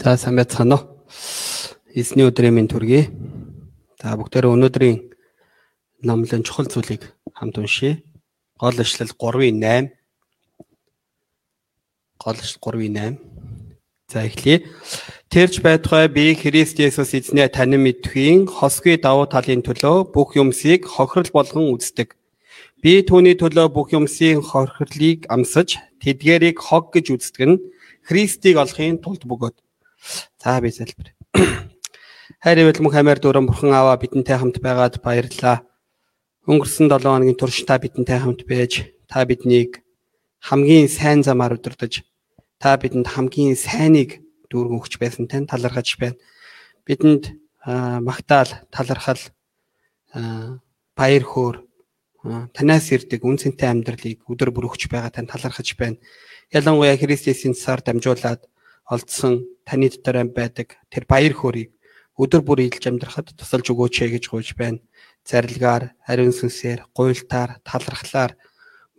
За сайн байцгаана уу. Эзний өдрийн минь төргий. За бүгдээрээ өнөөдрийн номлын чухал зүйлийг хамт уншия. Гол ишлэл 3:8. Гол ишлэл 3:8. За эхлэе. Тэрч байтугай би Христ Есүс эзнээ танин мэдхийн хосгүй давуу талын төлөө бүх юмсыг хохирол болгон үздэг. Би түүний төлөө бүх юмсийн хохирлыг амсаж тэдгэрийг хог гэж үздэг нь Христийг олохын тулд бөгөөд За би залбир. Хайр ивэл мөнх хамаар дөрөн бурхан аваа бидэнтэй хамт байгаад баярлалаа. Өнгөрсөн 7 хоногийн турш та бидэнтэй хамт байж та биднийг хамгийн сайн замаар өдөрдөж та бидэнд хамгийн сайныг дүүргэн өгч байсан тань талархаж байна. Бидэнд магтаал, талархал, баяр хөөр танаас ирдэг үнцэнтэй амьдралыг өдөр бүр өгч байгаа тань талархаж байна. Ялангуяа Христосийн цаар дамжуулаад олдсон таны дотор байдаг тэр баяр хөөргийг өдөр бүр идэлж амьдрахад тусалж өгөөч ээ гэж гуйж байна. Зарилгаар, ариун сүнсээр, гуйлтаар, талархлаар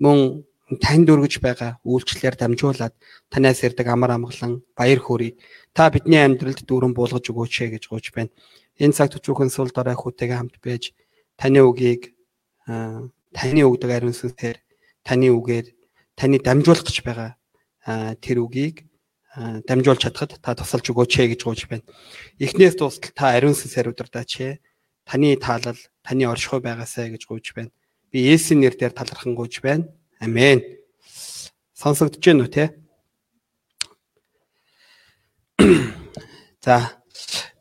мөн танд өргөж байгаа үйлчлэлээр дамжуулаад танаас ирдэг амар амгалан баяр хөөргийг та бидний амьдралд дүүрэн буулгаж өгөөч ээ гэж гуйж байна. Энэ цагт өчүүхэн сул дорой хүүтэйгээ хамт байж таны үгийг таны өгдөг ариун сүнсээр таны үгээр таны дамжуулах гэж байгаа тэр үгийг дамжуулж чадхад та тусалж өгөөч ээ гэж гуйж байна. Эхнээс дуустал та ариун сүнсээр удирдаач ээ. Таны таалал, таны оршихуй байгаасаа гэж гуйж байна. Би Есүсийн нэрээр талархан гуйж байна. Амен. Сонсогдож байна уу те? За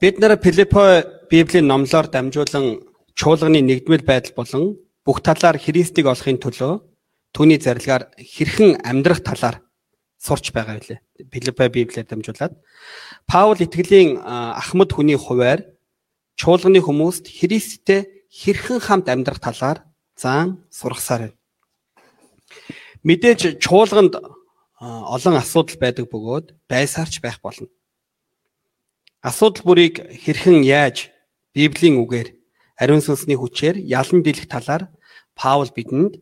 бид нэр Филиппо Библийн номлоор дамжуулан чуулганы нэгдмэл байдал болон бүх талаар Христийг олохын төлөө түүний зарилгаар хэрхэн амьдрах талаар сурч байгаа билээ. Филиппа Библиэр дамжуулаад Паул итгэлийн ахмад хүний хуваар чуулганы хүмүүст Христтэй хэрхэн хамт амьдрах талаар заан сургасаар байна. Мэдээж чуулганд олон асуудал байдаг бөгөөд байсаарч байх болно. Асуудал бүрийг хэрхэн яаж Библийн үгээр ариун сүнсний хүчээр ялан дийлэх талаар Паул бидэнд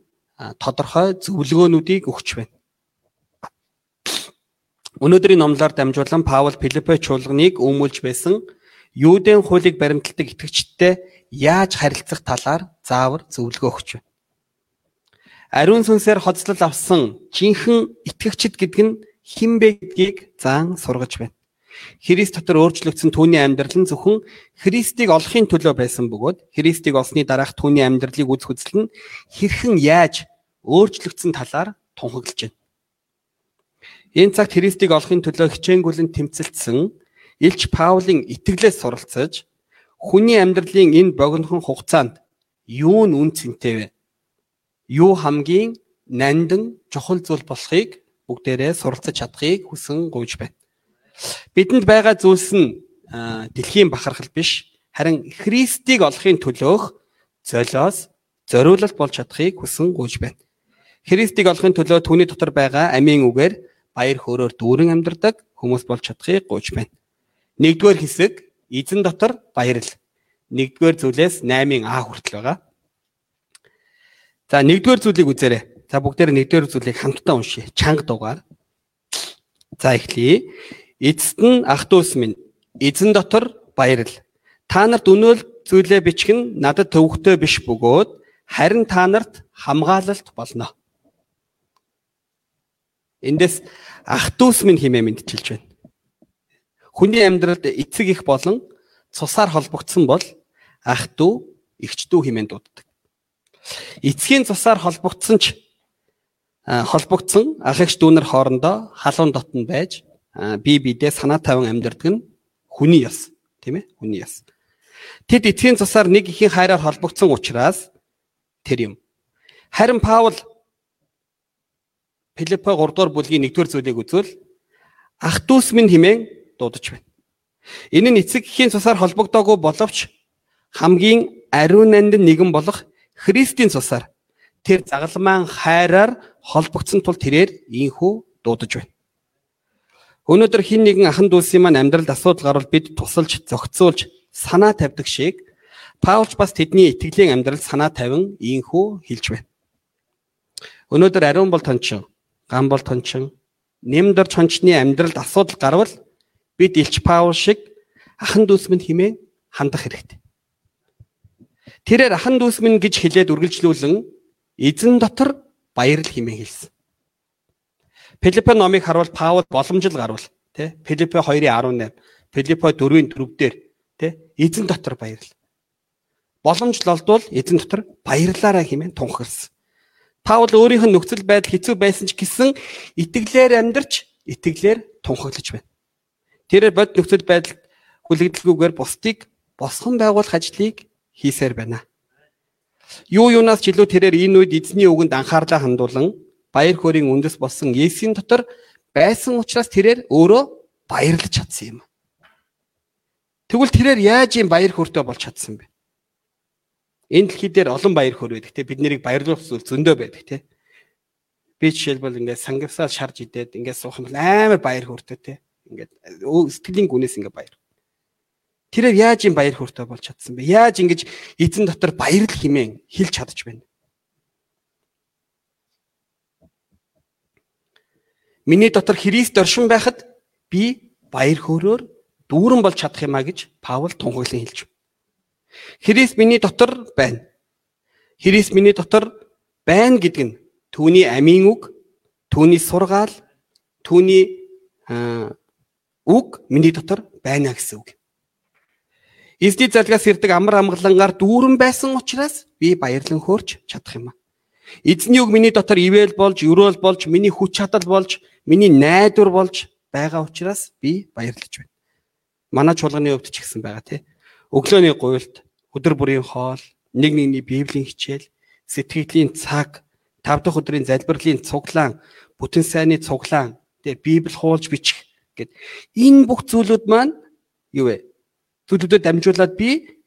тодорхой зөвлөгөөнүүдийг өгч байна. Өнөөдрийн номлоор дамжуулан Паул Филиппо чуулганыг өмүүлж байсан Юудын хуулийг баримталдаг итгэгчдтэй яаж харилцах талаар заавар зөвлөгөө өгч байна. Ариун сүнсээр хоцлол авсан жинхэнэ итгэгчд гэдэг нь хэн бэ гэдгийг заан сургаж байна. Христ дотор өөрчлөгдсөн түүний амьдрал нь зөвхөн Христийг олохын төлөө байсан бөгөөд Христийг олсны дараах түүний амьдралыг үзэх үзэл нь хэрхэн яаж өөрчлөгдсөн талаар тунхаглаж байна. Энэ цагт Христийг олохын төлөө хичээнгүлэн тэмцэлдсэн Илч Паулын итгэлээс суралцаж хүний амьдралын энэ богинохон хугацаанд юу нь үн цэнтэй вэ? Юу хамгийн нандин чухал зүйл болохыг бүгдээрээ суралцаж чадахыг хүсэн гуйж байна. Бидэнд байгаа зүйлс нь дэлхийн бахархал биш харин Христийг олохын төлөөх золиос зориулалт болж чадахыг хүсэн гуйж байна. Христийг олохын төлөө түүний дотор байгаа амийн үгээр баяр хөөрөөр дүүрэн амьдардаг хүмүүс болж чадахыг гуйж байна. Нэгдүгээр хэсэг эзэн дотор баярл. Нэгдүгээр зүйлээс 8-ын А хүртэл байгаа. За нэгдүгээр зүйлийг үзээрэй. За бүгдээр нэгдүгээр зүйлийг хамтдаа уншъя. Чанга дугаар. За эхлэе. Эцэст нь ах дүүс минь эзэн дотор баярл. Та нарт өнөөл зүйлээ бичгэн надад төвөгтэй биш бөгөөд харин та нарт хамгаалалт болно. Эндээс ах дүүс минь хэмээн мэдчилж байна. Хүний амьдралд эцэг их болон цусаар холбогдсон бол ах дүү, эгч дүү хэмээн дууддаг. Эцгийн цусаар холбогдсон ч холбогдсон ах эгч дүүнэр хоорондоо халуун дотн байж бие биедээ санаа тавин амьдардаг нь хүний яс, тийм ээ? Хүний яс. Тэд эцгийн цусаар нэг ихийн хайраар холбогдсон учраас тэр юм. Харин Паул Филиппо 3 дугаар бүлгийн 1 дугаар зүйлийг үзвэл ах дүүс минь химэн дуудаж байна. Энэ нь эцэг эхийн цусаар холбогдоогүй боловч хамгийн ариун нандин нэгэн болох Христийн цусаар тэр загалмайн хайраар холбогдсон тул тэрээр ийхүү дуудаж байна. Өнөөдөр хин нэгэн ахан дүүсийн маань амьдралд асуудал гарвал бид тусалж зохицуулж санаа тавьдаг шиг Паулч бас тэдний итгэлийн амьдралд санаа тавин ийхүү хэлж байна. Өнөөдөр ариун бол тончин ган бол тончин нэмдэр чончны амьдралд асуудал гарвал бид Илч Паул шиг ахан дүүс минь химээ хандах хэрэгтэй. Тэрээр ахан дүүс минь гэж хэлээд үргэлжлүүлэн эзэн дотор баярл химээ хэлсэн. Филиппо номыг харуул Паул боломжил гарвал тий Филиппо 2:18 Филиппо 4-ийн 4-дээр тий эзэн дотор баярл. Боломж олдвол эзэн дотор баярлаараа хэмээн тунхагласан. Паул өөрийнх нь нөхцөл байдал хэцүү байсан ч гэсэн итгэлээр амьдарч итгэлээр тунхаглаж байна. Тэр бод нөхцөл байдалд хүлэгдэлгүйгээр бусдыг босгон байгуулах ажлыг хийсээр байна. Юу юунаас ч илүү тэрээр энэ үед эзний үгэнд анхаарлаа хандуулан баяр хөөрийн үндэс болсон Есүсийн дотор байсан учраас тэрээр өөрөө баярлаж чадсан юм. Тэгвэл тэрээр яаж юм баяр хөөртэй болж чадсан бэ? Энэ дэлхий дээр олон баяр хөөр байдаг те бид нарыг баярлуулах зүйл зөндөө байдаг те. Би жишээлбэл ингээд сангивсаа шарж идээд ингээд суух юм бол амар баяр хөөртэй те. Ингээд сэтгэлийн гүнээс ингээд баяр. Тэрээр яаж юм баяр хөөртэй болж чадсан бэ? Яаж ингэж эзэн дотор баярл химэн хэлж чадж байна? Миний дотор Христ оршин байхад би баяр хөөрөөр дүүрэн болж чадах юмаа гэж Паул тунхаглан хэлж байна. Христ миний дотор байна. Христ миний дотор байна гэдэг нь түүний амийн үг, түүний сургаал, түүний үг миний дотор байна гэсэн үг. Эзний залгаас ирдэг амар амгалангаар дүүрэн байсан учраас би баярлан хөөрч чадах юм аа. Эзний үг миний дотор ивэл болж, өрөөл болж, миний хүч чадал болж, миний найдвар болж байгаа учраас би баярлаж байна. Манай чуулганы өвд ч гэсэн байгаа тий. Өглөөний гуйлд өдөр бүрийн хоол, нэг нэгний библийн хичээл, сэтгэлийн цаг, тав дахь өдрийн залбирлын цуглаан, бүтэн сайнны цуглаан, тэгээ библ хуулж бичих гэд энэ бүх зүйлүүд маань юу вэ? Зүйлүүдэд дамжуулаад би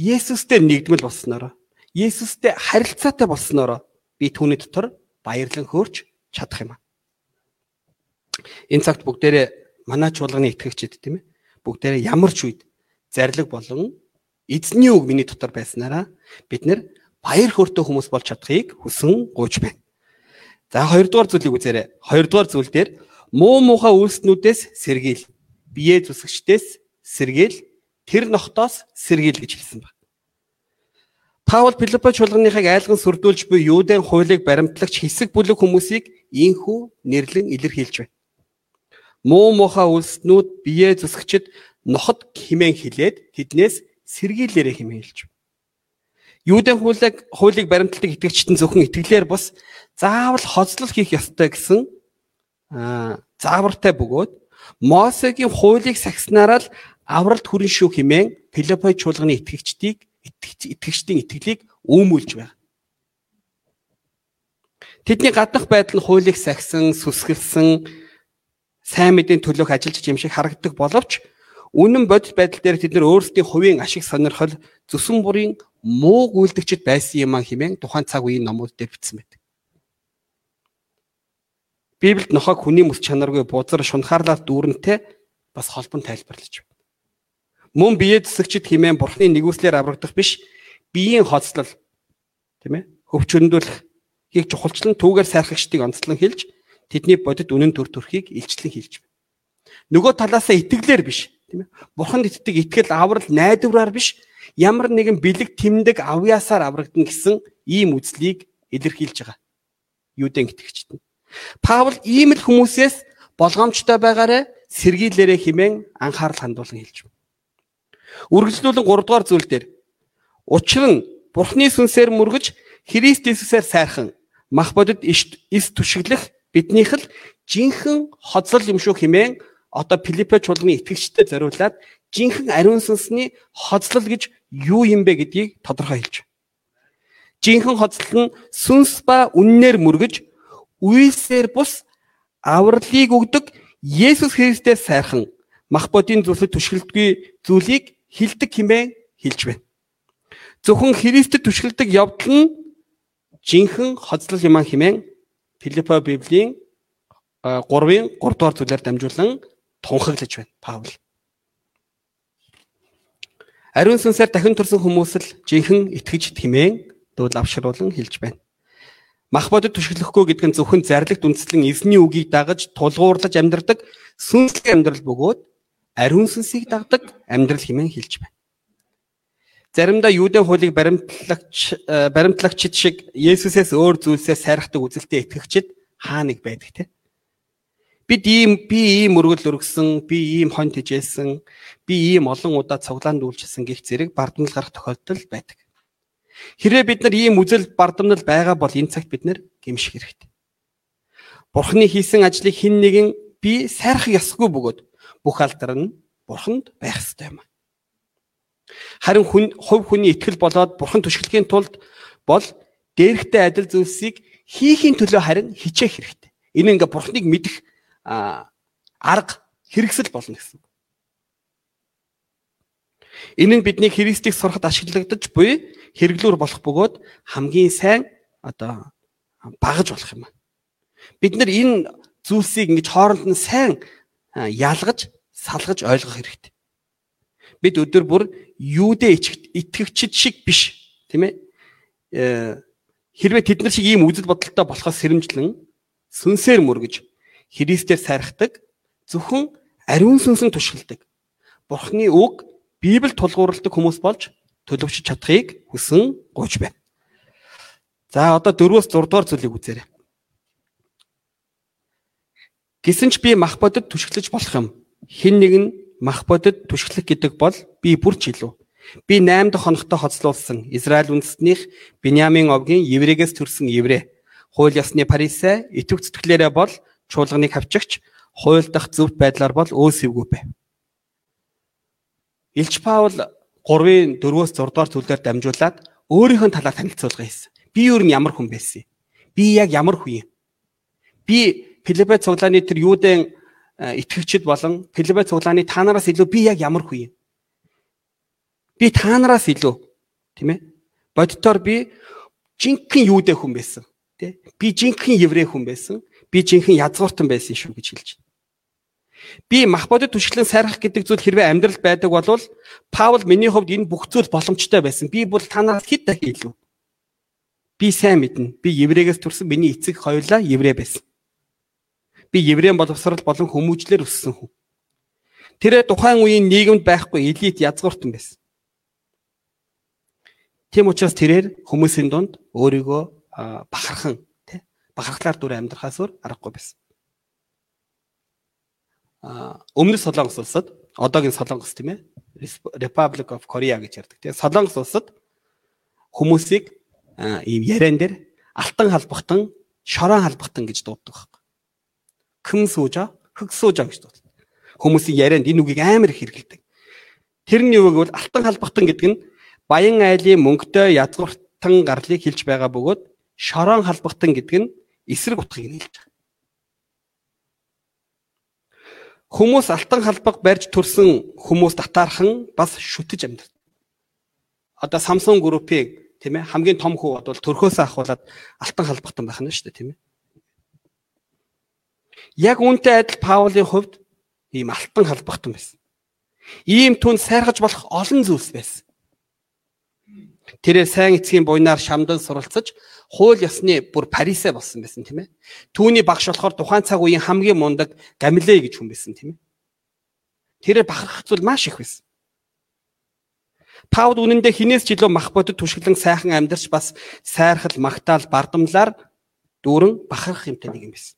Есүстэй нэгдмэл болсноороо, Есүстэй харилцаатай болсноороо би түүний дотор баярлан хөөрч чадах юм аа. Энэ цагт бүгдээрээ манай чуулганы итгэгчид тийм ээ бүгдээрээ ямар ч үед зарлиг болон эзний үг миний дотор байснараа бид нэр баяр хөөртэй хүмүүс болж чадахыг хүсэн гуйж байна. За хоёрдугаар зүйлийг үзээрэй. Хоёрдугаар зүйл дээр муу муухай үйлснүүдээс сэргийл. Бие зүсгчдээс сэргийл. Тэр нохтоос сэргийл гэж хэлсэн байна. Паул Филиппо чуулганыхыг айлган сүрдүүлж буй Юудын хуулийг баримтлагч хэсэг бүлэг хүмүүсийг ийхүү нэрлэн илэрхийлж байна. Муу муухай үйлснүүд бие зүсгчд нохот химэн хилээд тэднээс сэргийлээрэ хэмээн хэлж. Юудын хуулийг хуулийг баримтлагдаг итгэгчтэн зөвхөн итгэлээр бус заавал хоцлол хийх ёстой гэсэн заавартай бөгөөд Мосегийн хуулийг сагснараа л авралт хүрэн шүү хэмээн Филиппой чуулганы итгэгчдийг итгэгчдийн итгэлийг өөмүүлж байна. Тэдний гаднах байдал нь хуулийг сагсан, сүсгэлсэн, сайн мэдээ төлөөх ажиллаж юм шиг харагддаг боловч Үнэн бодит байдал дээр тэд нар өөрсдийн хувийн ашиг сонирхол зүсэн бүрийн муу гүйлдэгчд байсан юм а хэмээн тухайн цаг үеийн номууд дээр бичсэн байдаг. Библиэд нохог хүний мэс чанаргүй бузар шунхаарлаар дүүрэнтэй бас холбон тайлбарлаж байна. Мөн бие зүсэгчд хэмээн бурхны нэгүслэр аврагдах биш биеийн хоцлол тийм ээ хөвчөндөлөх хийг чухалчлан түүгээр сайрхагчдыг онцлон хэлж тэдний бодит үнэн төр төрхийг илчлэн хэлж байна. Нөгөө талаасаа итгэлээр биш тийм ээ. Бурханд итдэг итгэл аврал найдвараар биш ямар нэгэн бэлэг тэмдэг авьяасаар аврагдана гэсэн ийм үзлийг илэрхийлж байгаа. Юудын итгэгчд нь. Паул ийм л хүмүүсээс болгоомжтой байгаарэ сэргийлээрэ химэн анхаарал хандуулан хэлж байна. Үргэлжлүүлэн 3 дугаар зүйл дээр учир нь Бурхны сүнсээр мөргөж Христ Иесусээр сайрхан мах бодит эс түшиглэх биднийх л жинхэнэ хоцрол юм шүү химэн одоо Филиппо чуулганы итгэгчдэд зориулаад жинхэнэ ариун сүнсний хоцлол гэж юу юм бэ гэдгийг тодорхой хэлж. Жинхэнэ хоцлол нь сүнс ба үннээр мөргөж үйлсээр бус авралыг өгдөг Есүс Христээс сайрхан мах бодийн зүйлсэд түшгэлдэггүй зүйлийг хилдэг хэмээн хэлж байна. Зөвхөн Христэд түшгэлдэг явдал нь жинхэнэ хоцлол юм хэмээн Филиппо Библийн 3-ын 3 дугаар зүйлээр дамжуулан тунхаглаж байна Паул. Ариун сүнсээр дахин турсан хүмүүс л жинхэнэ итгэж тэмээн дүүл авшруулан хэлж байна. Мах бодод түшиглэхгүй гэдэг нь зөвхөн зарлагт үндэслэн эзний үгийг дагаж тулгуурлаж амьдрдаг сүнслэг амьдрал бөгөөд ариун сүнсийг дагдаг амьдрал хэмээн хэлж байна. Заримдаа юудын хуулийг баримтлагч баримтлагчид шиг Есүсээс өөр зүйлсээ сайрахдаг үзэлтэй итгэгчид хаа нэг байдаг те. Бид ийм би ийм өргөл өргөсөн, би ийм хон тижээсэн, би ийм олон удаа цуглаанд үйлчилсэн гих зэрэг бардамнал гарах тохиолдол байдаг. Хэрвээ бид нар ийм үзэл бардамнал байгаа бол энэ цагт бид нар гэмших хэрэгтэй. Бурхны хийсэн ажлыг хэн нэгэн би сайрах ёсгүй бөгөөд бүх алдар нь бурханд байх ёстой юм. Харин хүн хувь хүний итгэл болоод бурхан түшгэлхийн тулд бол дээрхтэй адил зүйлсийг хийхийн төлөө харин хичээх хэрэгтэй. Энэ ингээ бурхныг мэдэх арга хэрэгсэл болно гэсэн. Энэ нь бидний Христийг сурахад ашиглагдаж буй хэрэглүүр болох бөгөөд хамгийн сайн одоо багаж болох юм. Бид нар энэ зүйлсийг ингэж хооронд нь сайн ялгаж, салгаж ойлгох хэрэгтэй. Бид өдөр бүр юудэ итгэгчд шиг биш тийм ээ э, хэрвээ тэд нар шиг ийм үзэл бодолтой болохоос сэрэмжлэн сүнсээр мөргөж Христээр сайрахдаг зөвхөн ариун сүнсэн тушгалдаг Бурхны үг Библи тулгуурладаг хүмүүс болж төлөвшөж чадахыг хүсэн гуйж байна. За одоо 4-өөс 6 дугаар зүйлийг үзээрэй. Гэсэн ч би мах бодод түшиглэж болох юм. Хин нэг нь мах бодод түшиглэх гэдэг бол би бүр ч илүү. Би 8 дахь хоногтой хоцлуулсан Израиль үндэстнийх Биньямин овгийн еврейгээс төрсэн еврей. Хууль ёсны парисэ итвэх зүтгэлээрээ бол чуулганыг хавчигч, хууль дах зөвхт байдлаар бол өөсөвгүй бэ. Илч Паул 3-ын 4-өөс 6 дугаар зүйлээр дамжуулаад өөрийнхөө талаар танилцуулга хийсэн. Би юу н ямар хүн байсан? Би яг ямар хүн юм? Би Филиппе цуглааны тэр юудын Э, итгэгчд болон Филиппе цуглааны та нараас илүү би яг ямар хүн юм? Би та нараас илүү тийм ээ. Боддоор би жинхэнэ юудэ хүн байсан. Тэ? Би жинхэнэ еврей хүн байсан. Би жинхэнэ язгууртан байсан шүү гэж хэлж байна. Би мах бодит түшглэн сайрах гэдэг зүйл хэрвээ амьдрал байдаг бол Паул миний хувьд энэ бүх зүйл боломжтой байсан. Би бол танаас хэд дахин илүү. Би сайн мэднэ. Би еврейгээс төрсэн миний эцэг хоёулаа еврей байсан. Би еврейн боловсрал болон хүмүүжлэр өссөн хүн. Тэр тухайн үеийн нийгэмд байхгүй элит язгууртан байсан. Тийм учраас тэрээр хүмүүсийн дунд өөрийгөө бахархан бахархлаар дүр амьдрахаас өөр аргагүй байсан. Аа өмнө Солонгос улсад одоогийн Солонгос тийм ээ Republic of Korea гэж ярддаг тийм Солонгос улсад хүмүүсийг ийм яриан дээр алтан халбахтан шорон халбахтан гэж дууддаг байхгүй. Кым суужа, хөг суужа гэж дууддаг. Хүмүүсийн ярианд энэ үгийг амар их хэрэглэдэг. Тэрний үг бол алтан халбахтан гэдэг нь баян айлын мөнгөтэй язгууртан гарлыг хилж байгаа бөгөөд шорон халбахтан гэдэг нь эсрэг утгыг нь хэлж байгаа. Хүмүүс алтан халбаг барьж төрсэн хүмүүс татаархан бас шүтэж амьдардаг. Одоо Samsung группийг тийм ээ хамгийн том хүү бол төрхөөсөө ахуулаад алтан халбахтан байх нь шүү дээ тийм ээ. Яг үүнтэй адил Паулын хувьд ийм алтан халбахтан байсан. Ийм түн сайргаж болох олон зүйлс байсан. Тэрээр сайн эцгийн буйнаар шамдан суралцаж хууль ёсны бүр парисэ болсон байсан тийм ээ. Түүний багш болохоор тухайн цаг үеийн хамгийн мундаг Гамилей гэж хүн байсан тийм ээ. Тэрээр бахархах зүйл маш их байсан. Паул үнэндээ хинээс ч илүү мах бодод түшгэлэн сайхан амьдарч бас сайрхал, магтаал, бардамлаар дүүрэн бахархах юмтай нэг юм байсан.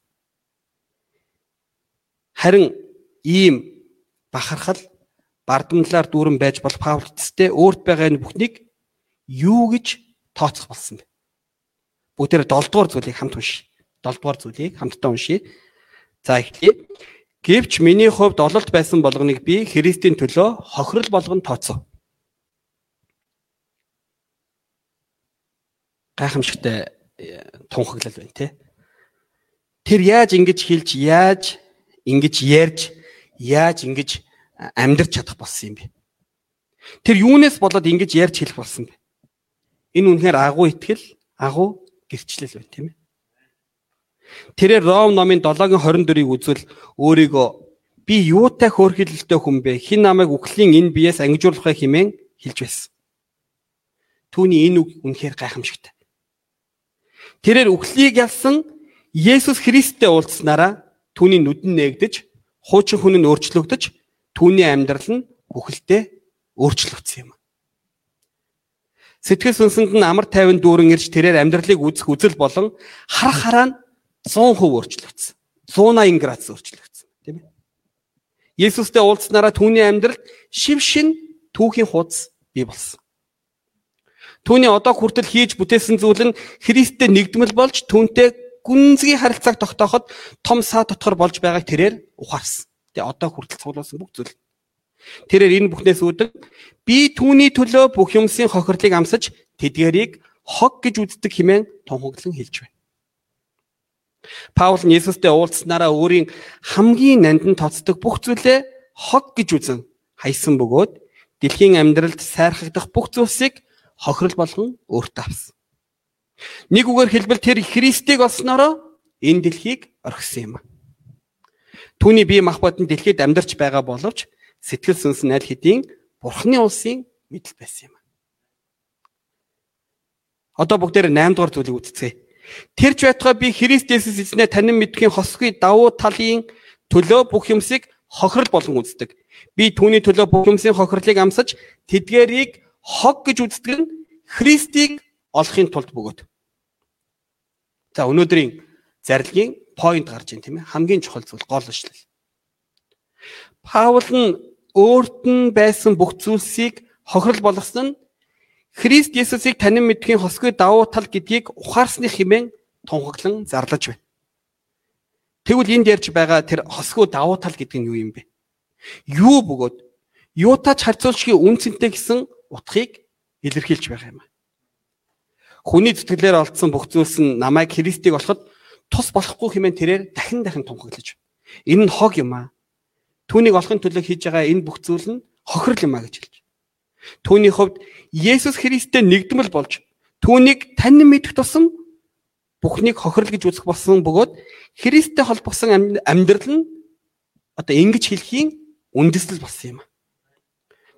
Харин ийм бахархал бардамлаар дүүрэн байж болох Паулцтэй өөрт байгаа энэ бүхнийг юу гэж тооцох болсон бэ? Бүгдээр 7 дугаар зүйлийг хамт уншия. 7 дугаар зүйлийг хамтдаа уншия. За эхлэе. Гэвч миний хувьд ололт байсан болгоныг би Христийн төлөө хохирол болгон тооцов. Гайхамшигтай э, тунхаглал байна те. Тэр яаж ингэж хэлж яаж ингэж ярьж яаж ингэж амьдрч чадах болсон юм бэ? Тэр юунаас болоод ингэж ярьж хэлэх болсон бэ? Энэ үнэхээр агуу итгэл, агуу гэрчлэл байна тийм ээ. Тэрээр Ром номын 7:24-ийг үзвэл өөрийгөө би юутай хөөрхөлөлтэй хүн бэ? Хин намайг үхлийн энэ биеэс ангижуулахыг хэмээн хэлж байсан. Түүний энэ үг үнэхээр гайхамшигтай. Тэрээр үхлийг ялсан Есүс Христтэй уулзснараа түүний нүдэн нээгдэж, хуучин хүн нь өөрчлөгдөж, түүний амьдрал нь бүхэлдээ өөрчлөгдсөн юм. Сэтгэл сүнсэнд нь амар тайван дүүрэн ирж тэрээр амьдралыг үзэх үзэл болон харах хараа нь 100% өөрчлөгдсөн. 180 градус өөрчлөгдсөн, тийм ээ. Есүстэй уулзснараа түүний амьдралд шив шин түүхийн хуудас бий болсон. Түүний одоо хүртэл хийж бүтээсэн зүйл нь Христтэй нэгдмэл болж түүнтэй гүнзгий харилцааг тогтооход том саа дотор болж байгааг тэрээр ухаарсан. Тэгээ одоо хүртэл цуглуулсан бүх зүйл. Тэрээр энэ бүхнээс үүдэн би түүний төлөө бүх юмсын хохирлыг амсаж тэдгэрийг хог гэж үздэг хэмээн тунхаглан хэлж байна. Паул нь Есүстэй уулзснараа өөрийн хамгийн нандин тоцдог бүх зүйлээ хог гэж үзэн хайсан бөгөөд дэлхийн амьдралд сайрхагдах бүх зүйлсийг хохирол болгон өөртөө авсан. Нэг үгээр хэлбэл тэр Христийг олснороо энэ дэлхийг орхисон юм. Түүний бие махбод нь дэлхийд амьдарч байгаа боловч сэтгэл сүнс нь аль хэдийн Бурхны улсын мэдл байсан юм. Одоо бүгдээр 8 дугаар зүйлийг үзцгээе. Тэрч байтугай би Христ Есүс эзнээ танин мэдхийн хосгүй давуу талын төлөө бүх юмсыг хохирол болгон үздэг. Би түүний төлөө бүх юмсын хохирлыг амсаж тэдгэрийг хог гэж үздэг нь Христийг олохын тулд бөгөөд. За өнөөдрийн зарилгийн point гарч ийн тийм ээ хамгийн чухал зүйл гол ишлэл. Паул нь өөрт нь байсан бүх зүйлсийг хохирол болгосон нь Христ Есүсийг танин мэдхийн хосгүй давуу тал гэдгийг ухаарсны хэмээн тунхаглан зарлаж байна. Тэгвэл энд ярьж байгаа тэр хосгүй давуу тал гэдэг нь юу юм бэ? Юу бөгөөд юутач харьцуулшгийн үнцэнтэй гэсэн утгыг илэрхийлж байгаа юм. Хүний зүтгэлээр олдсон бүх зүйлс нь намайг Христийг олоход тус болохгүй хэмээн тэрээр дахин дахин тунхаглаж. Энэ нь хог юм аа. Түүнийг олохын төлөө хийж байгаа энэ бүх зүйл нь хохирол юм аа гэж хэлж. Түүний хувьд Есүс Христтэй нэгдмэл болж түүнийг танин мэдэх тусам бүхнийг хохирол гэж үзэх болсон бөгөөд Христтэй холбосон амьдрал нь одоо ингэж хэлхийн үндэслэл болсон юм.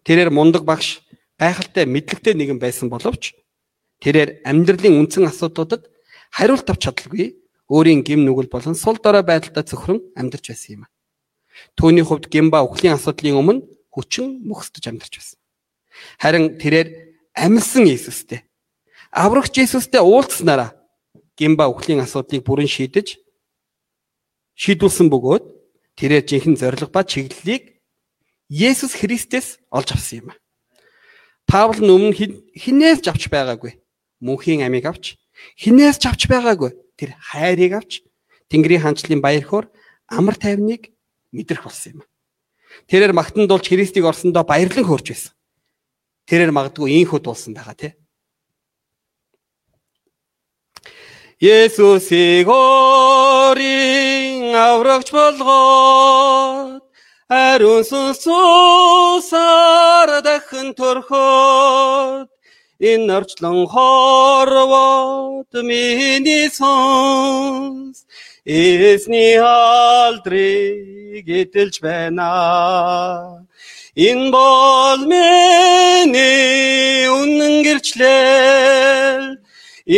Тэрээр мундаг багш гайхалтай мэдлэгтэй нэгэн байсан боловч тэрээр амьдралын үндсэн асуудлуудад хариулт авч чадалгүй өөрийн гим нүгэл болон сул дорой байдалтай цөхрөн амьдарч байсан юм. Төвний хувьд гимба өхлийн асуудлын өмнө хүчин мөхсдөж амьдарч байсан. Харин тэрээр амьсан Иесустэй аврагч Иесустэй уулзснараа гимба өхлийн асуудлыг бүрэн шийдэж шийдүүлсэн бөгөөд тэрээр жинхэнэ зориг ба чиглэлийг Есүс Христэс олж авсан юм. Паул нь өмнө хинээс ч авч байгаагүй. Мөнхийн амийг авч хинээс ч авч байгаагүй. Тэр хайрыг авч Тэнгэрийн хаанчлалын баяр хөөр амар тайвныг мэдрэх болсон юм. Тэрээр магтан дуулж Христийг орсондоо баярлан хөөрч байсан. Тэрээр магадгүй ийхүү дуулсан байгаа тий. Есүсийг орин аврагч болгоод Ариун сүнсээр дахин төрхөд энэ орчлон хорвоод миний сонс эсний алдрыг эдэлж байна. Энэ бол миний үнэн гэрчлэл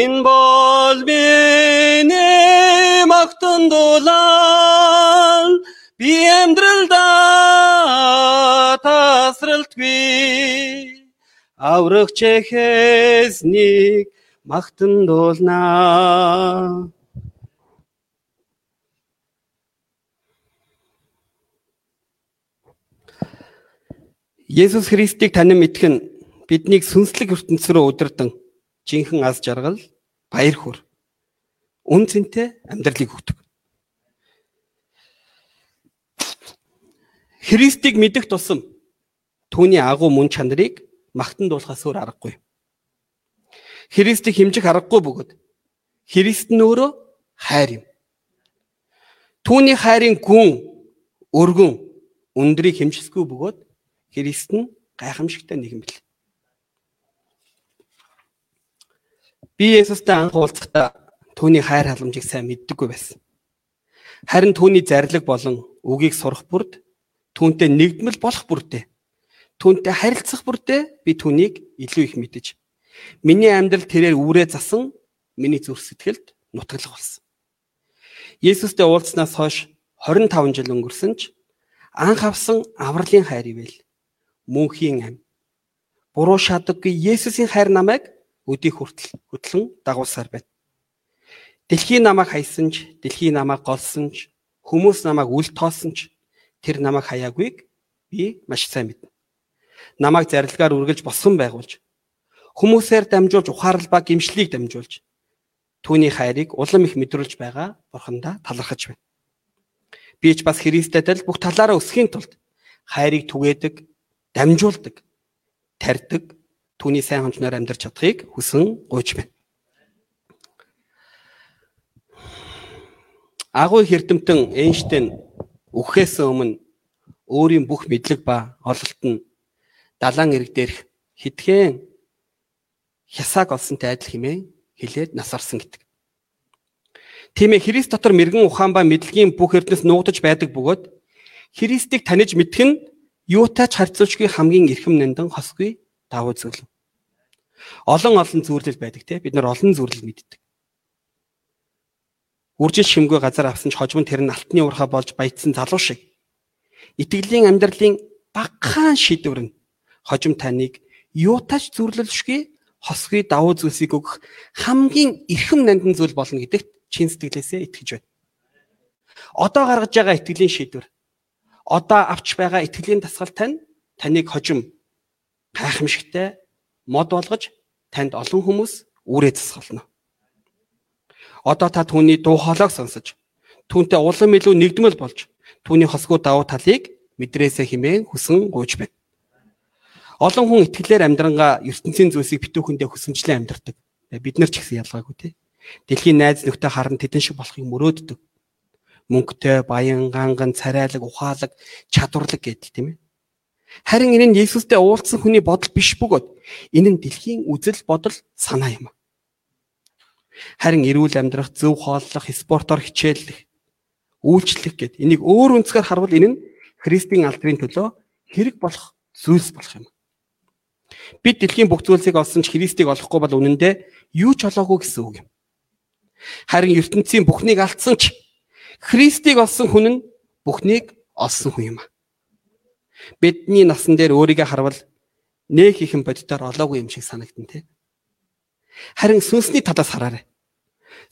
энэ бол миний магтан дулаал Би амьдралдаа тасралтгүй. Аврагч эхээс нэг магтан дуулнаа. Есүс Христийг танин мэдэх нь биднийг сүнслэг ертөнц рүү удирдан жинхэнэ аз жаргал, баяр хөөр, үн цэнтэй амьдралыг өгдөг. Христийг мэдэх тусам түүний агуу мөн чанарыг магтан дуулахаас өөр аргагүй. Христийг хэмжих аргагүй бөгөөд Христ нь өөрөө хайр юм. Түүний хайрын гүн өргөн өндрийг хэмжсэхгүй бөгөөд Христ нь гайхамшигтай нэгэн бэл. Би Есүстэй анх уулзахдаа түүний хайр халамжийг сайн мэддэггүй байсан. Харин түүний зарлиг болон үгийг сурах бүрд түүнтэй нэгдмэл болох бүрдээ түүнтэй харилцах бүрдээ би түүнийг илүү их мэдэж миний амьдрал тэрээр үрээ засан миний зүрх сэтгэлд нутаглах болсон. Есүстэй уулзснаас хойш 25 жил өнгөрсөн ч анх авсан авралын хайр ивэл мөнхийн ам. Буруу шатаггүй Есүсийн хайр намайг өдий хүртэл хөтлөн дагуулсаар байна. Дэлхийн намайг хайсан ч, дэлхийн намайг голсон ч, хүмүүс намайг үл тоосон ч тэр намайг хаяагүйг би маш сайн мэднэ. Намайг зарилгаар үргэлж босгон байгуулж, хүмүүсээр дамжуулж ухаарал ба гимшлийг дамжуулж түүний хайрыг улам их мэдрүүлж байгаа бурхандаа талархаж байна. Би ч бас Христэд л бүх талаараа өсөхийн тулд хайрыг түгээдэг, дамжуулдаг, тарьдаг түүний сайн хончноор амьдарч чадахыг хүсэн гуйж байна. Агуу хэрдэмтэн Эйнштейн өгөхөөс өмнө өөрийн бүх мэдлэг ба ололт нь далайн ирэг дээрх хитгэн хясааг олсонтой адил хэмээн хэлээд насарсан гэдэг. Тийм ээ Христ дотор мэрэгэн ухаан ба мэдлэгийн бүх эрдэнэс нуугдаж байдаг бөгөөд Христийг таних мэдэх нь юутай ч харьцуулшгүй хамгийн эрхэм нандин хосгүй давуу зүйл. Олон олон зүйлэл байдаг те бид нар олон зүйлэл мэддэг. Үржил шимгүй газар авсан ч хожим тэр нь алтны уурхаа болж баяцсан залуу шиг. Итгэлийн амьдралын багахан шийдвэр нь хожим таныг юутаач зүрлэлшгүй хосгүй давуу зүйлсийг өгөх хамгийн эрхэм нандин зүйл болно гэдэгт чин сэтгэлээсээ итгэж байна. Одоо гаргаж байгаа итгэлийн шийдвэр одоо авч байгаа итгэлийн дасгал тань таныг хожим гайхамшигтай мод болгож танд олон хүмүүс үрээ засгална. Одоо та түүний дуу хоолойг сонсож түүнтэй улам илүү нэгдмэл болж түүний хосгүй давуу талыг мэдрээсэ химээн хүсэн гуйж байна. Олон хүн итгэлээр амьдрангаа ертөнцийн зүйлсийг битүүхэндээ хүсэмжлэн амьдардаг. Бид нар ч гэсэн ялгаагүй тий. Дэлхийн найз нөхдөд харан тэдэн шиг болохыг мөрөөддөг. Мөнгөтэй, баян, ганган, царайлаг, ухаалаг, чадварлаг гэдэл тийм ээ. Харин энэ нь Есүстэй уулзсан хүний бодол биш бөгөөд энэ нь дэлхийн үзэл бодол санаа юм. Харин эрүүл амьдрах, зөв хооллох, спортоор хичээллэх, үйлчлэх гэд энийг өөр өнцгөр харвал энэ нь Христийн алдрын төлөө хэрэг болох зүйлс болох юм. Бид дэлхийн бүх зүйлсийг олсон ч Христийг олохгүй бол үнэндээ юу ч олоогүй гэсэн үг юм. Харин ертөнцийн бүхнийг алдсан ч Христийг олсон хүн нь бүхнийг олсон хүн юм. Бидний насан дээр өөрийгөө харвал нэг ихэн боддоор олоогүй юм шиг санагдана те. Харин сүнсний талаас хараарай.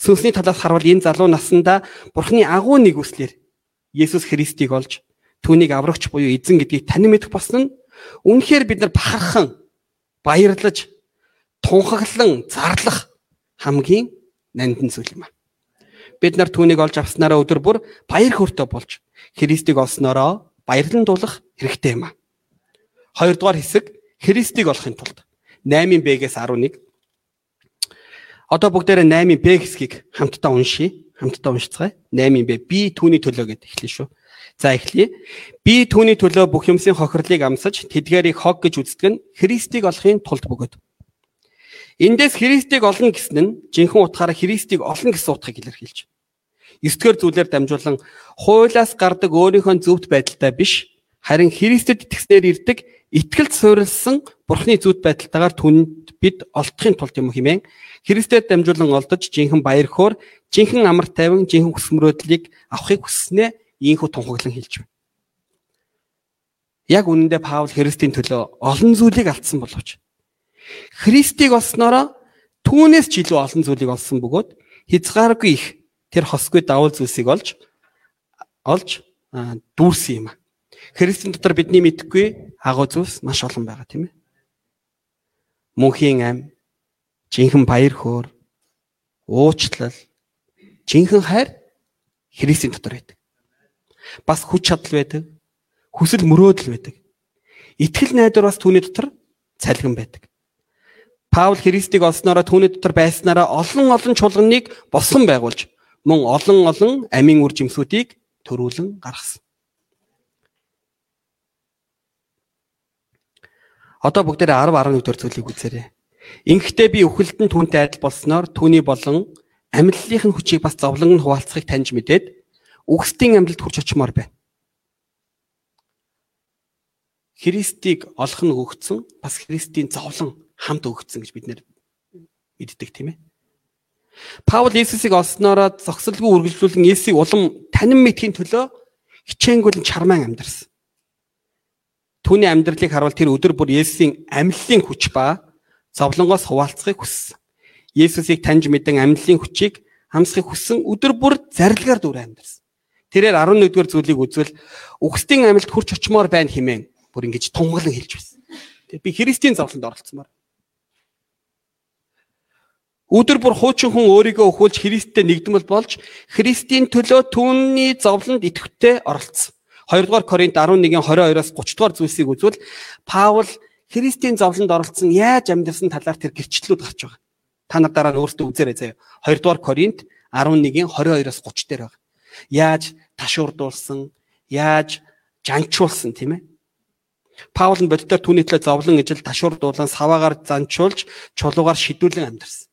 Сүнсний талаас харвал энэ залуу насандаа Бурхны агуу нэгүслэр Есүс Христийг олж түүнийг аврагч буюу эзэн гэдгийг танин мэдэх болсон нь үнэхээр бид нар бахархан баярлаж тунхаглан зарлах хамгийн нандин зүйл юм. Бид нар түүнийг олж авснараа өдөр бүр баяр хөөртэй болж Христийг олсноороо баярлан дуулах хэрэгтэй юм. Хоёрдугаар хэсэг Христийг олохын тулд 8-б-гээс 11 Одоо бүгдээрээ 8-ийн Б хэсгийг хамтдаа уншия. Хамтдаа уншицгаая. 8-ийн Б. Би түүний төлөө гэд эхлэв шүү. За эхлэе. Би түүний төлөө бүх юмсын хохирлыг амсаж тэдгээрийг хог гэж үздэг нь Христийг олохын тулд бөгөөд. Эндээс Христийг олно гэсэн нь жинхэнэ утгаараа Христийг олно гэсэн утгыг илэрхийлж. 9 дугаар зүйлээр дамжуулан хуулиас гардаг өөрийнхөө зөвхт байдалтай биш. Харин Христэд итгэснээр ирдэг итгэлд суурилсан Бурхны зүуд байдалтайгаар түнд бид олдохын тулд юм хэмээн? Христэд дамжуулан олдож жинхэнэ баяр хөөр, жинхэнэ амар тайван, жинхэнэ хүсмөрөөдлийг авахыг хүсснээ ийхүү тунхаглан хэлж байна. Яг үнэндээ Паул Христийн төлөө олон зүйлийг алдсан боловч Христийг олсноороо түүнээс ч илүү олон зүйлийг олсон бөгөөд хязгааргүй их тэр хосгүй давуу зүйлсийг олж олж дүүрсэн юм. Христийн дотор бидний мэдхгүй агуу зүйлс маш олон байгаа тийм ээ. Мөнхийн ам, жинхэнэ баяр хөөр, уучлал, жинхэнэ хайр Христийн дотор байдаг. Бас хүч чадал байдаг. Хүсэл мөрөөдөл байдаг. Итгэл найдвар бас түүний дотор цалгин байдаг. Паул Христийг олсноороо түүний дотор байснараа олон олон чуулганыг болсон байгуулж мөн олон олон амийн үр жимсүүдийг төрүүлэн гаргасан. Одоо бүгдээрээ 10 11 дэх зүйлийг үзээрэй. Инхдээ би өхөлтөн түүнтэй адил болсноор түүний болон амьдлалынхын хүчийг бас зовлон нь хуваалцахыг таньж мэдээд үхсдийн амьдлалд хүрч очимоор байна. Христийг олох нь өгцөн бас Христийн зовлон хамт өгцөн гэж бид нэр мэддэг тийм ээ. Паул Иесусыг олсноороо зогсолгүй үргэлжлүүлэн Иесийг улам танин мэдхийн төлөө хичээнгүйлэн чармаан амьдарсан. Түүний амьдралыг харуул тэр өдөр бүр Есүсийн амьллын хүч ба зовлонгоос хуваалцахыг хүссэн. Есүсийг таньж мэдэн амьллын хүчийг хамсахыг хүссэн өдөр бүр зарилгаар дүр амьдарсан. Тэрээр 11-р зүйлийг үзвэл үхсдийн амьлт хурч очмоор байна хэмээн бүр ингэж тунгалан хэлж байсан. Тэг би Христийн зовлонд оролцсомоор. Өдөр бүр хуучин хүн өөрийгөө өхүүлж Христтэй нэгдмэл болж Христийн төлөө түүний зовлонд идэвхтэй оролцсон. 2 дугаар Коринт 11-ийн 22-оос 30 дугаар зүйлсийг үзвэл Паул Христийн зовлонд оролцсон яаж амьдсан талаар тэр гэрчлэлүүд гарч байгаа. Та нар дараа нь өөрсдөө үзээрэй заяа. 2 дугаар Коринт 11-ийн 22-оос 30 дээр байгаа. Яаж ташуурдуулсан, яаж жанчуулсан тийм ээ. Паул нь боддоор түүний төлөө зовлон ижил ташуурдуулан саваагаар занчуулж чулуугаар шидүүлэн амьдэрсэн.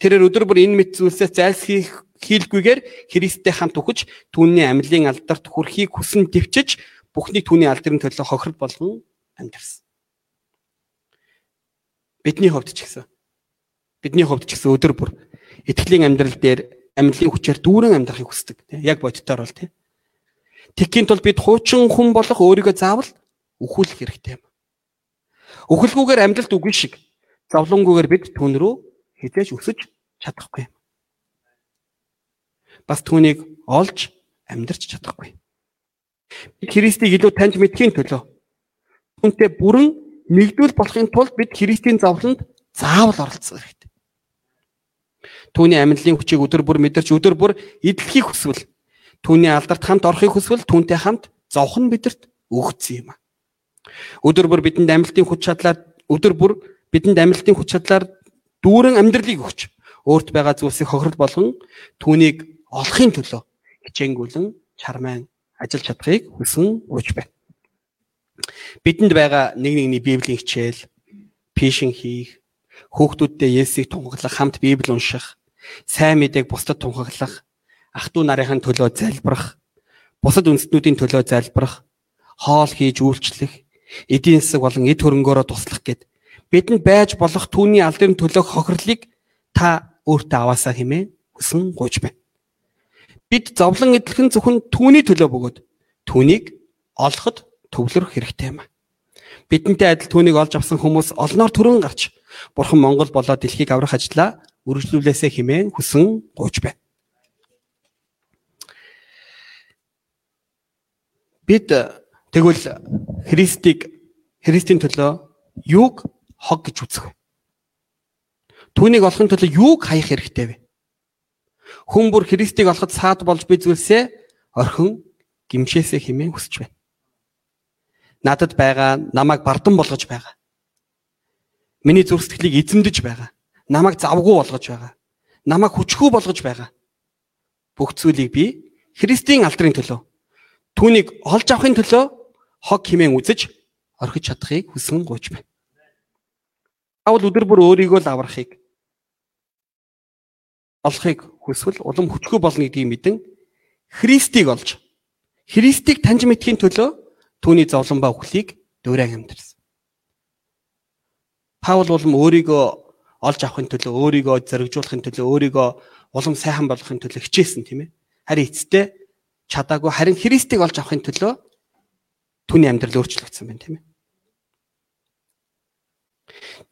Тэрээр өдөр бүр энэ мэт зүйлсээс зайлсхийх хийлгүйгээр Христтэй хамт өгч түүний амьлын алдарт хүрхийг хүсэн төвчж бүхний түүний алдрын төлөө хохирол болгон амьдэрсэн. Бидний хувьд ч гэсэн бидний хувьд ч гэсэн өдөр бүр итгэлийн амьдрал дээр амьлын хүчээр дүүрэн амьдрахыг хүсдэг яг боддоор бол тийм. Тэгхийн тулд бид хуучин хүн болох өөрийгөө заавал өхүүлэх хэрэгтэй юм. Өхөлгүйгээр амьдралд үгүй шиг зовлонгүйгээр бид түн рүү хизээж өсөж чадахгүй. Бас түүнийг олж амьдрч чадахгүй. Бид Христийг илүү таньж мэдхийн төлөө түүнтэй бүрэн нэгдвэл болохын тулд бид Христийн зовлонд заавал оролцох хэрэгтэй. Түүний амьдлын хүчийг өдөр бүр мэдэрч өдөр бүр эдлэхийг хүсвэл түүний алдарт хамт орохыг хүсвэл түүнтэй хамт зовхон бидэрт өгсөн юм а. Өдөр бүр бидэнд амьдлын хүч чадлаар өдөр бүр бидэнд амьдлын хүч чадлаар дүүрэн амьдралыг өгч өөрт байгаа зүйлсийг хохирол болгон түүнийг олохын төлөө хичээнгүлэн чармайн ажиллаж чадахыг хүсэн ууч байна. Бидэнд байгаа нэг нэгний библийн хичээл, пишин хийх, хүүхдүүдтэй Есүсийг тунхаглах, хамт Библи унших, сайн мэдээг бусдад тунхаглах, ах トゥ нарынхын төлөө залбирах, бусад үндэстнүүдийн төлөө залбирах, хоол хийж үйлчлэх, эдийн засаг болон эд хөрөнгөөрөө туслах гэд бидэнд байж болох түүний алдрын төлөөх хохирлыг та өөртөө аваасаа хэмээн хүсэн гуйж байна. Бид зовлон эдлхэн зөвхөн түүний төлөө бөгөөд түүнийг олоход төвлөрөх хэрэгтэй юм. Бидэнтэй адил түүнийг олж авсан хүмүүс олноор төрөн гарч Бурхан Монгол болоод дэлхийг аврах ажлаа үргэлжлүүлээсэ хэмээн хүсэн гуйж байна. Бид тэгвэл Христийг Христийн төлөө юуг хог гэж үзэх? Түүнийг олохын төлөө юуг хаях хэрэгтэй вэ? Хүн бүр Христийг олоход саад болж би зүйлсээ орхин гимшээсэ хэмээн хүсэж байна. Надад байгаа намайг бардан болгож байгаа. Миний зүрх сэтгэлийг эзэмдэж байгаа. Намайг завгүй болгож байгаа. Намайг хүчгүй болгож байгаа. Бүх зүйлийг би Христийн алдрын төлөө түүнийг олж авахын төлөө хог хэмээн үзэж орхиж чадахыг хүсэн гуйж байна. Паул өдөр бүр өөрийгөө л аврахыг олохыг хүсвэл улам хүчгүй болно гэдгийг мэдэн Христийг олж Христийг таньж мэдхийн төлөө түүний зовлон ба үхлийг дөөрэн амьдэрсэн. Паул улам өөрийгөө олж авахын төлөө өөрийгөө зэрэгжүүлэхин төлөө өөрийгөө улам сайхан болгохын төлөө хичээсэн тийм ээ. Харин эцэстээ чадаагүй харин Христийг олж авахын төлөө түүний амьдрал өөрчлөгдсөн байна тийм ээ.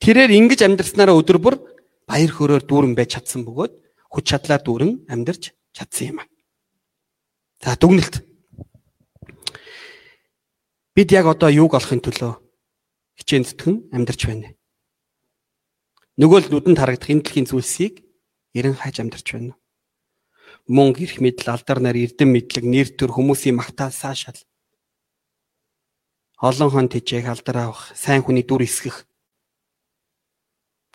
Тэрээр ингэж амьдрснараа өдөр бүр баяр хөөрөөр дүүрэн байж чадсан бөгөөд хүч чадлаар дүүрэн амьдарч чадсан юм. За дүгнэлт. Бид яг одоо юуг олохын төлөө хичээн зүтгэн амьдарч байна. Нөгөө л нүдэнд харагдах энэ дэлхийн зүйлсийг эрен хайж амьдарч байна. Мөнгө, эрх мэдэл, алдар нар, эрдэм мэдлэг, нэр төр хүмүүсийн магтаал саашаал. Олон хон тэжээх алдар авах, сайн хүний дүр эсгэх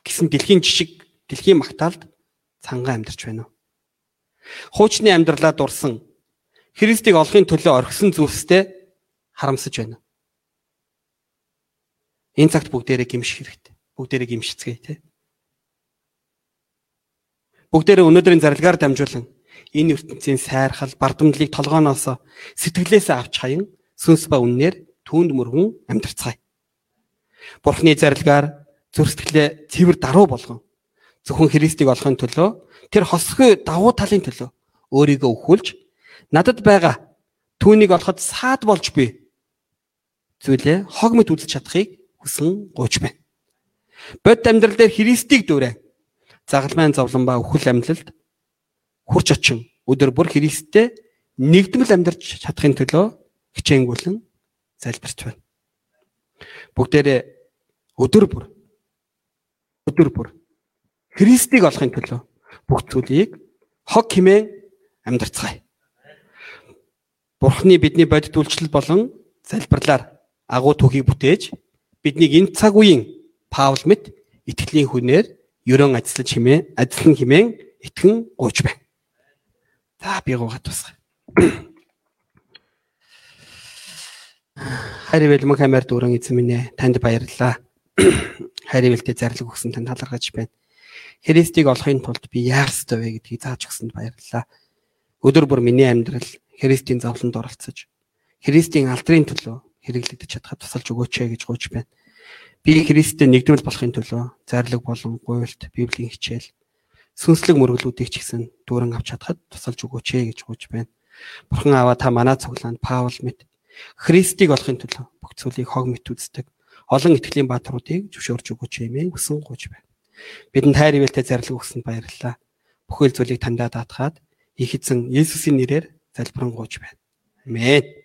гэсэн дэлхийн жишг дэлхийн магтаалд цангаа амьдарч байна уу? Хуучны амьдралаа дурсан Христийг олохын төлөө орхисон зүйлстэй харамсаж байна. Энэ цагт бүгдээрээ гимших хэрэгтэй. Бүгдээрээ гимшицгээе тий. Бүгдээрээ өнөөдрийн зарилгаар дамжуулан энэ ертөнцийн сайрхал, бардамдлыг толгооноос сэтгэлээсээ авч хаян сүнс ба үннээр түүнд мөргөн амьдарцгаая. Бурхны зарилгаар зүрх сэтгэлээ цэвэр даруй болгон зөвхөн Христийг олохын төлөө тэр хосгүй давуу талын төлөө өөрийгөө өхүүлж надад байгаа Түүнийг олоход саад болж би зүйлээ хог мэт үзэж чадахыг хүсэн гооч байна. Бод амьдрал дээр Христийг дүүрээ. Загалмайн зовлон ба өхөл амьлалд хурч очин өдөр бүр Христтэй нэгдмэл амьдарч чадахын төлөө хичээнгүлэн залбирч байна. Бүгдээрээ өдөр бүр өдөр бүр Христийг олохын төлөө бүх зүйлийг хог химээ амьдарцгаая. Бурхны бидний бодит үйлчлэл болон залбирлаар агуу түүхийг бүтээж биднийг энэ цаг үеийн Паул мэт итгэлийн хүнээр ерөн ажиллаж химээ ажиллан химэн итгэн гооч байна. За би гоогаад тусгая. Харивэл мөн камер дүүрэн эзэн минь танд баярлалаа. Харивэлтэй зарлаг өгсөн танд талархаж байна. Христийг олохын тулд би яах ёстой вэ гэдгийг зааж өгсөнд баярлалаа. Өдөр бүр миний амьдрал Христийн зовлонд оролцож Христийн алдрын төлөө хэрэглэгдэж чадхад тусалж өгөөч гэж гуйж байна. Би Христтэй нэгдмэл болохын төлөө зарлаг болон гуйлт Библийн хичээл сүнслэг мөрөглүүдийг ч гэсэн дүүрэн авч чадхад тусалж өгөөч гэж гуйж байна. Бурхан аваа та манай цуглаанд Паул мэт Христийг олохын төлөө бүх зүйлийг хог мэт үздэг олон итгэлийн баатруудыг зөвшөөрж өгөөч ээ гэсэн гуйж байна. Бидэнд хайр ивэлтэй зарлаг өгсөнд баярлалаа. Бүхэл зүйлийг тандаа даатгаад их эзэн Есүсийн нэрээр залбирanгуйч байна. Амен.